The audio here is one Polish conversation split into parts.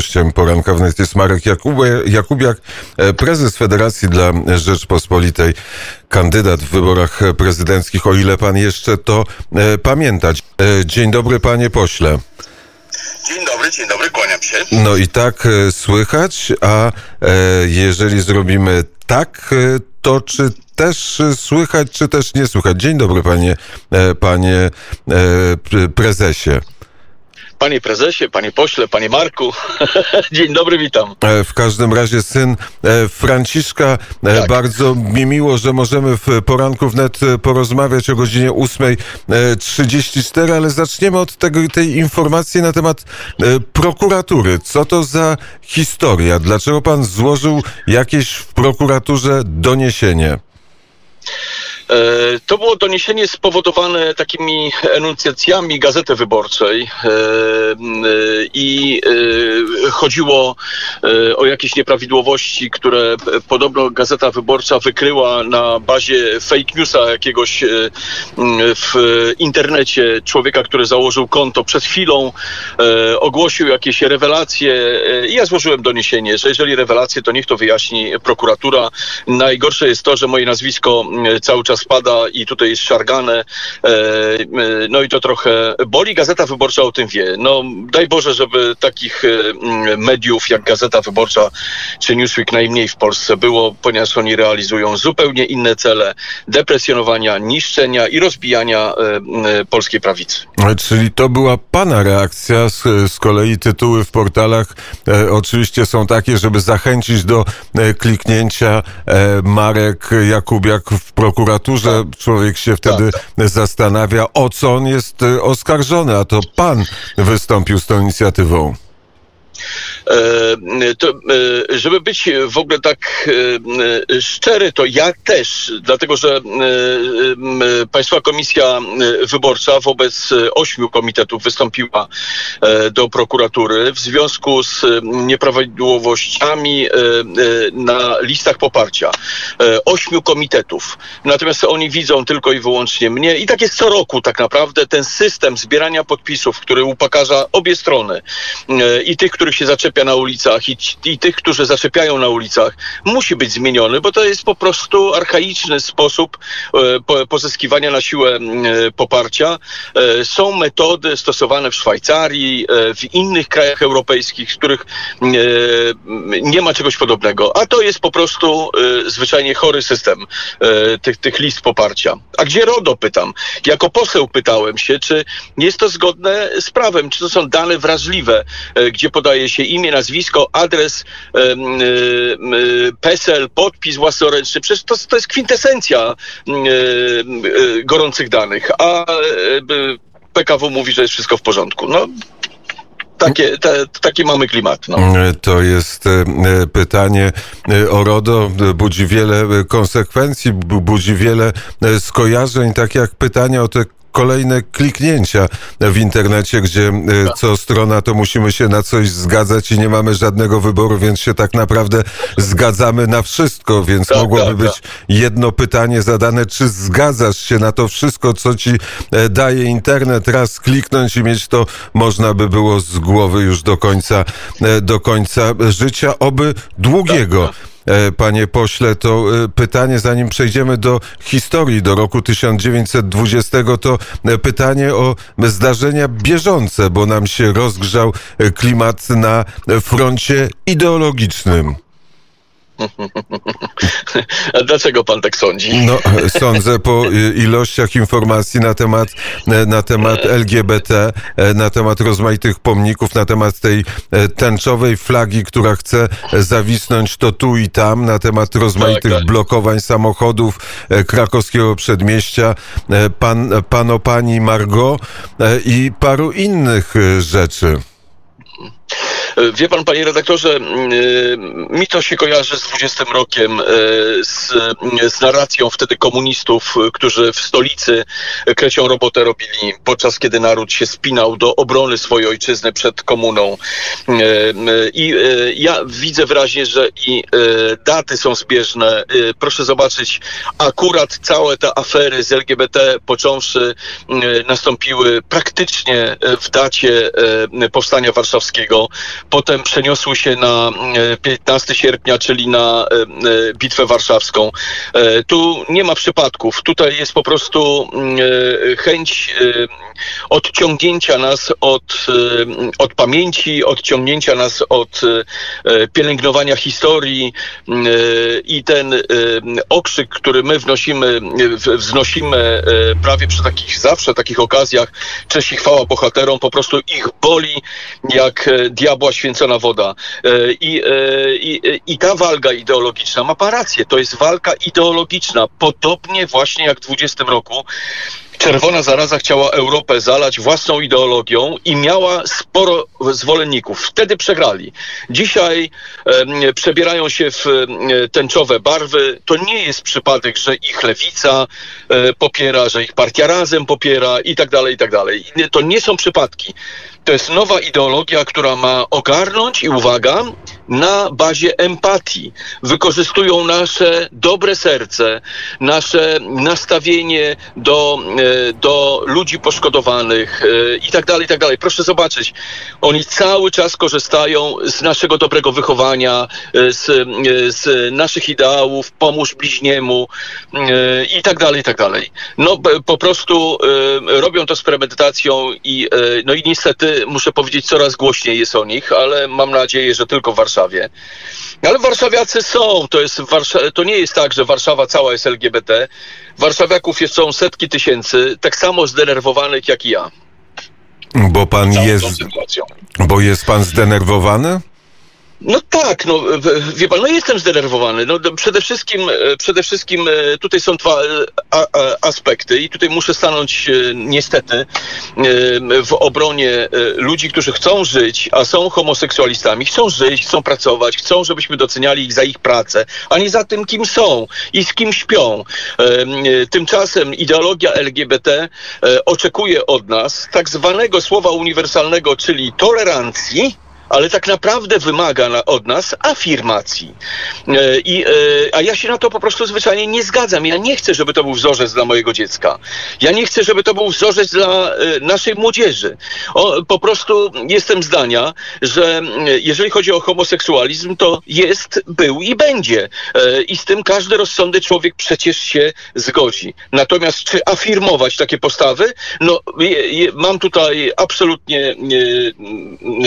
Gościem poranka wnet jest Marek Jakubiak, prezes Federacji dla Rzeczpospolitej, kandydat w wyborach prezydenckich, o ile pan jeszcze to pamiętać. Dzień dobry, panie pośle. Dzień dobry, dzień dobry, kłaniam się. No i tak słychać, a jeżeli zrobimy tak, to czy też słychać, czy też nie słychać? Dzień dobry, panie, panie prezesie. Panie prezesie, panie pośle, panie Marku. Dzień dobry, witam. W każdym razie syn Franciszka. Tak. Bardzo mi miło, że możemy w poranku wnet porozmawiać o godzinie 8.34, ale zaczniemy od tego, tej informacji na temat prokuratury. Co to za historia? Dlaczego pan złożył jakieś w prokuraturze doniesienie? To było doniesienie spowodowane takimi enuncjacjami Gazety Wyborczej i chodziło o jakieś nieprawidłowości, które podobno Gazeta Wyborcza wykryła na bazie fake newsa jakiegoś w internecie człowieka, który założył konto przed chwilą, ogłosił jakieś rewelacje i ja złożyłem doniesienie, że jeżeli rewelacje, to niech to wyjaśni prokuratura. Najgorsze jest to, że moje nazwisko cały czas spada i tutaj jest szargane. No i to trochę boli. Gazeta Wyborcza o tym wie. No daj Boże, żeby takich mediów jak Gazeta Wyborcza czy Newsweek najmniej w Polsce było, ponieważ oni realizują zupełnie inne cele depresjonowania, niszczenia i rozbijania polskiej prawicy. Czyli to była pana reakcja, z, z kolei tytuły w portalach e, oczywiście są takie, żeby zachęcić do e, kliknięcia e, Marek Jakubiak w prokuraturze że człowiek się wtedy tak, tak. zastanawia, o co on jest e, oskarżony, a to pan wystąpił z tą inicjatywą. E, to, e, żeby być w ogóle tak e, szczery, to ja też, dlatego że Państwa Komisja Wyborcza wobec ośmiu komitetów wystąpiła do prokuratury w związku z nieprawidłowościami na listach poparcia. Ośmiu komitetów. Natomiast oni widzą tylko i wyłącznie mnie i tak jest co roku tak naprawdę ten system zbierania podpisów, który upokarza obie strony i tych, których się zaczepia na ulicach i, i tych, którzy zaczepiają na ulicach, musi być zmieniony, bo to jest po prostu archaiczny sposób e, po, pozyskiwania na siłę e, poparcia. E, są metody stosowane w Szwajcarii, w innych krajach europejskich, z których nie ma czegoś podobnego. A to jest po prostu zwyczajnie chory system tych, tych list poparcia. A gdzie RODO pytam? Jako poseł pytałem się, czy jest to zgodne z prawem, czy to są dane wrażliwe, gdzie podaje się imię, nazwisko, adres, PESEL, podpis własnoręczny. Przecież to, to jest kwintesencja gorących danych, a PKW mówi, że jest wszystko w porządku. No, takie, te, taki mamy klimat. No. To jest e, pytanie e, o RODO, budzi wiele konsekwencji, budzi wiele e, skojarzeń, tak jak pytanie o te kolejne kliknięcia w internecie, gdzie e, co strona to musimy się na coś zgadzać i nie mamy żadnego wyboru, więc się tak naprawdę zgadzamy na wszystko, więc tak, mogłoby tak, być tak. jedno pytanie zadane, czy zgadzasz się na to wszystko, co ci e, daje internet, raz kliknąć i mieć to można by było z głowy już do końca, e, do końca życia, oby długiego. E, panie pośle, to e, pytanie, zanim przejdziemy do historii, do roku 1920, to e, pytanie o zdarzenia bieżące, bo nam się rozgrzał klimat na froncie ideologicznym. A dlaczego pan tak sądzi? No, sądzę po ilościach informacji na temat, na temat LGBT, na temat rozmaitych pomników, na temat tej tęczowej flagi, która chce zawisnąć to tu i tam, na temat rozmaitych tak, tak. blokowań samochodów krakowskiego przedmieścia, pan, pano, pani Margot i paru innych rzeczy. Wie pan, panie redaktorze, y, mi to się kojarzy z 20 rokiem, y, z, z narracją wtedy komunistów, którzy w stolicy krecią robotę robili, podczas kiedy naród się spinał do obrony swojej ojczyzny przed komuną. Y, I ja widzę wyraźnie, że i daty są zbieżne. Proszę zobaczyć, akurat całe te afery z LGBT począwszy nastąpiły praktycznie w dacie powstania warszawskiego potem przeniosły się na 15 sierpnia, czyli na Bitwę Warszawską. Tu nie ma przypadków. Tutaj jest po prostu chęć odciągnięcia nas od, od pamięci, odciągnięcia nas od pielęgnowania historii i ten okrzyk, który my wnosimy, wznosimy prawie przy takich zawsze takich okazjach, cześć i chwała bohaterom, po prostu ich boli jak e, diabła święcona woda. E, I, e, i, i ta walka ideologiczna ma rację, to jest walka ideologiczna, podobnie właśnie jak w 20 roku Czerwona zaraza chciała Europę zalać własną ideologią i miała sporo zwolenników. Wtedy przegrali. Dzisiaj e, przebierają się w e, tęczowe barwy. To nie jest przypadek, że ich lewica e, popiera, że ich partia razem popiera i tak dalej, i tak dalej. To nie są przypadki. To jest nowa ideologia, która ma ogarnąć i uwaga, na bazie empatii. Wykorzystują nasze dobre serce, nasze nastawienie do, e, do ludzi poszkodowanych e, i tak dalej, i tak dalej. Proszę zobaczyć, oni cały czas korzystają z naszego dobrego wychowania, e, z, z naszych ideałów, pomóż bliźniemu i tak dalej, i tak dalej. No po prostu robią to z premedytacją i, no i niestety muszę powiedzieć, coraz głośniej jest o nich, ale mam nadzieję, że tylko w Warszawie. Ale warszawiacy są, to, jest Warsza- to nie jest tak, że Warszawa cała jest LGBT. Warszawiaków jest, są setki tysięcy, tak samo zdenerwowanych jak i ja. Bo pan jest. Bo jest pan zdenerwowany? No tak, no wie pan, no jestem zdenerwowany. No, przede wszystkim, e, przede wszystkim e, tutaj są dwa e, aspekty i tutaj muszę stanąć niestety w obronie ludzi, którzy chcą żyć, a są homoseksualistami, chcą żyć, chcą pracować, chcą, żebyśmy doceniali ich za ich pracę, a nie za tym, kim są i z kim śpią. Tymczasem ideologia LGBT oczekuje od nas tak zwanego słowa uniwersalnego, czyli tolerancji, ale tak naprawdę wymaga na, od nas afirmacji. E, i, e, a ja się na to po prostu zwyczajnie nie zgadzam. Ja nie chcę, żeby to był wzorzec dla mojego dziecka. Ja nie chcę, żeby to był wzorzec dla e, naszej młodzieży. O, po prostu jestem zdania, że jeżeli chodzi o homoseksualizm, to jest, był i będzie. I z tym każdy rozsądny człowiek przecież się zgodzi. Natomiast czy afirmować takie postawy? No, mam tutaj absolutnie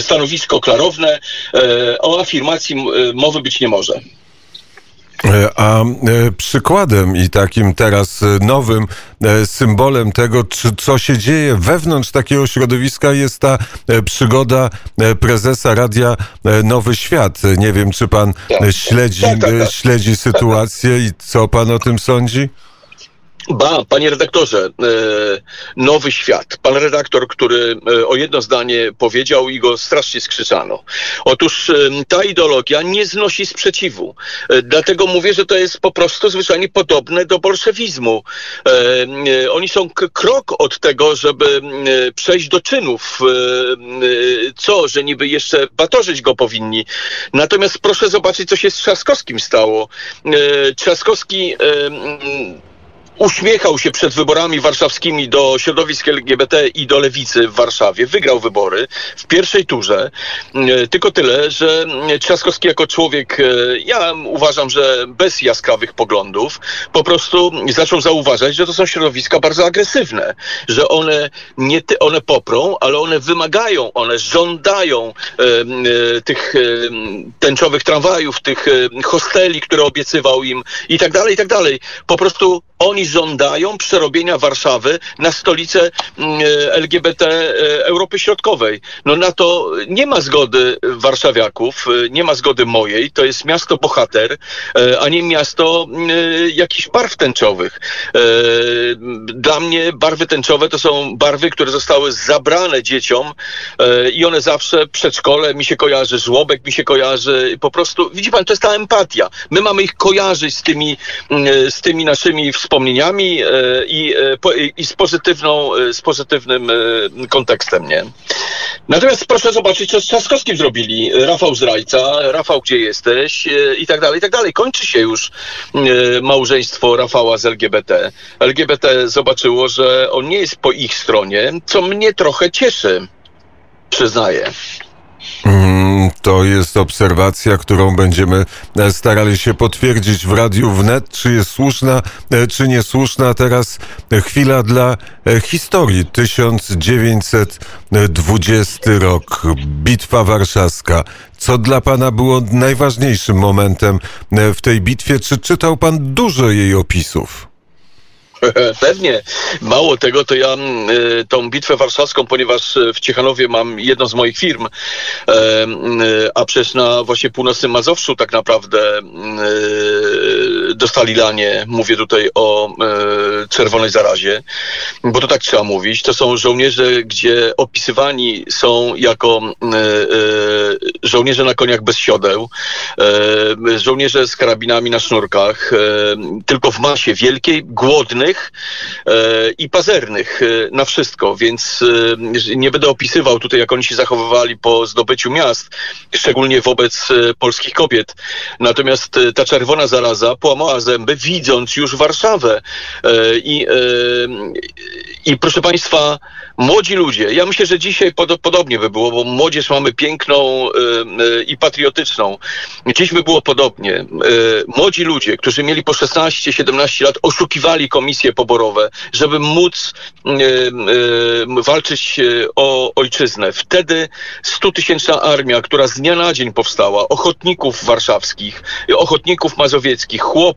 stanowisko klarowne. E, o afirmacji e, mowy być nie może. E, a przykładem i takim teraz nowym symbolem tego, co się dzieje wewnątrz takiego środowiska, jest ta przygoda prezesa Radia Nowy Świat. Nie wiem, czy pan tak. śledzi, tak, tak, tak. śledzi sytuację i co pan o tym sądzi? Ba, panie redaktorze, e, nowy świat. Pan redaktor, który e, o jedno zdanie powiedział i go strasznie skrzyczano. Otóż e, ta ideologia nie znosi sprzeciwu. Dlatego mówię, że to jest po prostu zwyczajnie podobne do bolszewizmu. Oni są krok od tego, żeby przejść do czynów. Co, że niby jeszcze batorzyć go powinni. Natomiast proszę zobaczyć, co się z Trzaskowskim stało. Trzaskowski uśmiechał się przed wyborami warszawskimi do środowisk LGBT i do lewicy w Warszawie. Wygrał wybory w pierwszej turze. E, tylko tyle, że Trzaskowski jako człowiek, e, ja uważam, że bez jaskrawych poglądów, po prostu zaczął zauważać, że to są środowiska bardzo agresywne, że one nie ty, one poprą, ale one wymagają, one żądają e, e, tych e, tęczowych tramwajów, tych e, hosteli, które obiecywał im i tak dalej, i tak dalej. Po prostu oni żądają przerobienia Warszawy na stolicę mm, e, LGBT e, Europy Środkowej. No na to nie ma zgody warszawiaków, e, nie ma zgody mojej. To jest miasto bohater, a nie miasto mm, jakichś barw tęczowych. Dla mnie barwy tęczowe to są barwy, które zostały zabrane dzieciom i one zawsze przedszkole mi się kojarzy, żłobek mi się kojarzy. Po prostu, widzi pan, to jest ta empatia. My mamy ich kojarzyć z tymi, mm, z tymi naszymi wspomnieniami e, i, e, i z, pozytywną, e, z pozytywnym kontekstem, nie? Natomiast proszę zobaczyć, co z Trzaskowskim zrobili. Rafał Zdrajca, Rafał, gdzie jesteś? I tak dalej, i tak dalej. Kończy się już małżeństwo Rafała z LGBT. LGBT zobaczyło, że on nie jest po ich stronie, co mnie trochę cieszy, przyznaję. Mm, to jest obserwacja, którą będziemy e, starali się potwierdzić w Radiu Wnet, czy jest słuszna, e, czy niesłuszna. Teraz chwila dla e, historii. 1920 rok, Bitwa Warszawska. Co dla pana było najważniejszym momentem w tej bitwie? Czy czytał pan dużo jej opisów? Pewnie. Mało tego, to ja mm, y, tą bitwę warszawską, ponieważ w Ciechanowie mam jedną z moich firm, e, mm, a przecież na właśnie północnym Mazowszu tak naprawdę mm, y, dostali lanie, mówię tutaj o e, czerwonej zarazie, bo to tak trzeba mówić. To są żołnierze, gdzie opisywani są jako e, żołnierze na koniach bez siodeł, żołnierze z karabinami na sznurkach, tylko w masie wielkiej, głodnych, e, i pazernych e, na wszystko, więc e, nie będę opisywał tutaj, jak oni się zachowywali po zdobyciu miast, szczególnie wobec polskich kobiet. Natomiast ta czerwona zaraza połamała zęby, widząc już Warszawę. I, i proszę Państwa, młodzi ludzie, ja myślę, że dzisiaj pod, podobnie by było, bo młodzież mamy piękną i patriotyczną. Dziś by było podobnie. Młodzi ludzie, którzy mieli po 16-17 lat, oszukiwali komisje poborowe, żeby móc e, e, walczyć e, o ojczyznę. Wtedy 100-tysięczna armia, która z dnia na dzień powstała, ochotników warszawskich, ochotników mazowieckich, chłopów,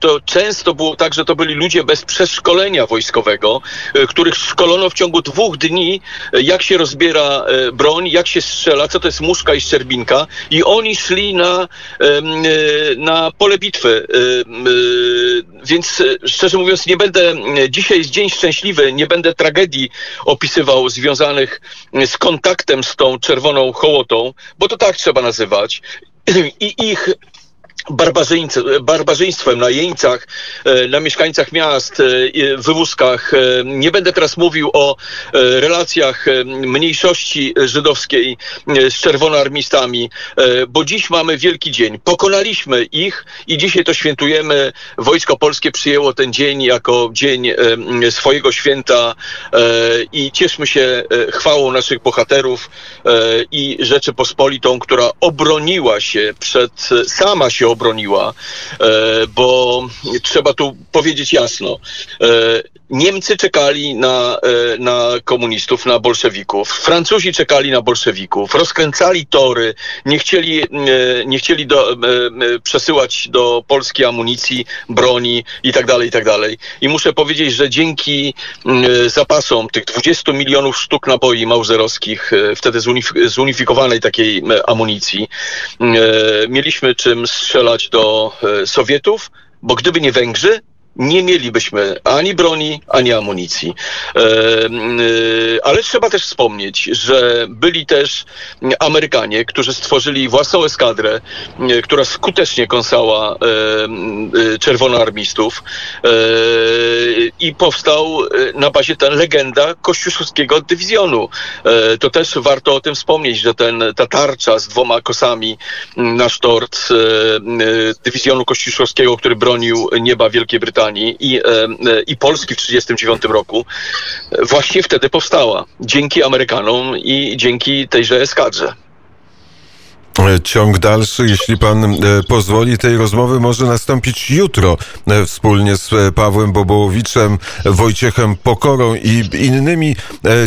to często było tak, że to byli ludzie bez przeszkolenia wojskowego, których szkolono w ciągu dwóch dni, jak się rozbiera broń, jak się strzela, co to jest muszka i szczerbinka i oni szli na, na pole bitwy. Więc szczerze mówiąc, nie będę, dzisiaj jest dzień szczęśliwy, nie będę tragedii opisywał związanych z kontaktem z tą czerwoną hołotą, bo to tak trzeba nazywać. I ich barbarzyństwem na jeńcach, e, na mieszkańcach miast, e, wywózkach. E, nie będę teraz mówił o relacjach mniejszości żydowskiej z czerwonoarmistami, bo dziś mamy wielki dzień. Pokonaliśmy ich i dzisiaj to świętujemy. Wojsko Polskie przyjęło ten dzień jako dzień swojego święta i cieszmy się chwałą naszych bohaterów i Rzeczypospolitą, która obroniła się przed, sama się obroniła, e, bo trzeba tu powiedzieć jasno. E, Niemcy czekali na, e, na komunistów, na bolszewików. Francuzi czekali na bolszewików. Rozkręcali tory. Nie chcieli, nie chcieli do, przesyłać do Polski amunicji, broni i tak dalej, i tak. I muszę powiedzieć, że dzięki zapasom tych 20 milionów sztuk naboi mauserowskich, wtedy zunifikowanej takiej amunicji, mieliśmy czym strzelać strzelać do e, Sowietów, bo gdyby nie Węgrzy, nie mielibyśmy ani broni, ani amunicji. E, e, ale trzeba też wspomnieć, że byli też Amerykanie, którzy stworzyli własną eskadrę, e, która skutecznie kąsała czerwonoarmistów i powstał na bazie ten legenda kościuszowskiego dywizjonu. To też warto o tym wspomnieć, że ten, ta tarcza z dwoma kosami na sztort dywizjonu kościuszowskiego, który bronił nieba Wielkiej Brytanii, I, e, e, i Polski w 1939 roku właśnie wtedy powstała. Dzięki Amerykanom i dzięki tejże eskadrze. E, ciąg dalszy, jeśli pan pozwoli, tej rozmowy może nastąpić jutro wspólnie z Pawłem Bobołowiczem, Wojciechem Pokorą i innymi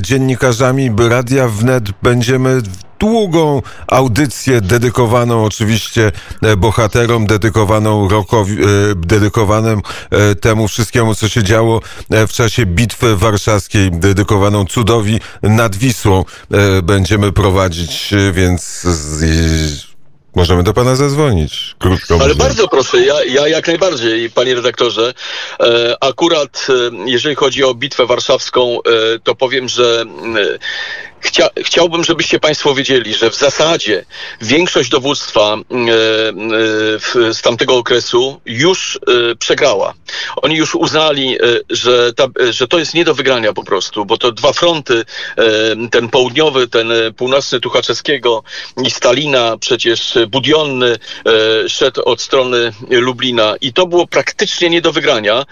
dziennikarzami Radia Wnet. Będziemy długą audycję dedykowaną oczywiście e, bohaterom, dedykowaną rokowi, e, dedykowanym e, temu wszystkiemu, co się działo w czasie Bitwy Warszawskiej, dedykowaną cudowi nad Wisłą będziemy prowadzić, więc Możemy do pana zadzwonić. Krótko. Ale bardzo proszę, ja, ja jak najbardziej, panie redaktorze. E, akurat e, jeżeli chodzi o bitwę warszawską, e, to powiem, że Chcia, chciałbym, żebyście Państwo wiedzieli, że w zasadzie większość dowództwa e, e, z tamtego okresu już e, przegrała. Oni już uznali, że, ta, że to jest nie do wygrania po prostu, bo to dwa fronty, ten południowy, ten północny Tuchaczewskiego i Stalina, przecież Budionny szedł od strony Lublina i to było praktycznie nie do wygrania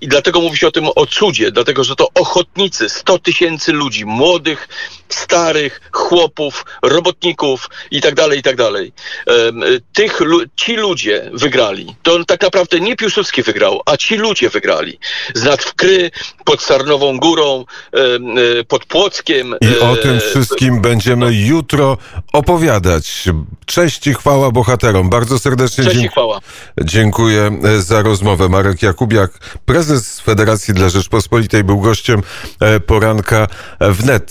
i dlatego mówi się o tym o cudzie, dlatego że to ochotnicy, 100 tysięcy ludzi, młodych, starych, chłopów, robotników i tak dalej, i tak dalej. Y, Tych, ci ludzie wygrali. To tak naprawdę nie Piłsudski wygrał, a ci ludzie wygrali. Z Nadwkry, pod Sarnową Górą, y, pod Płockiem. I o e, tym wszystkim będziemy jutro opowiadać. Cześć i chwała bohaterom. Bardzo serdecznie Cześć dziękuję. chwała. Dziękuję e, za rozmowę. Marek Jakubiak, prezes Federacji dla Rzeczpospolitej, był gościem e, poranka wnet.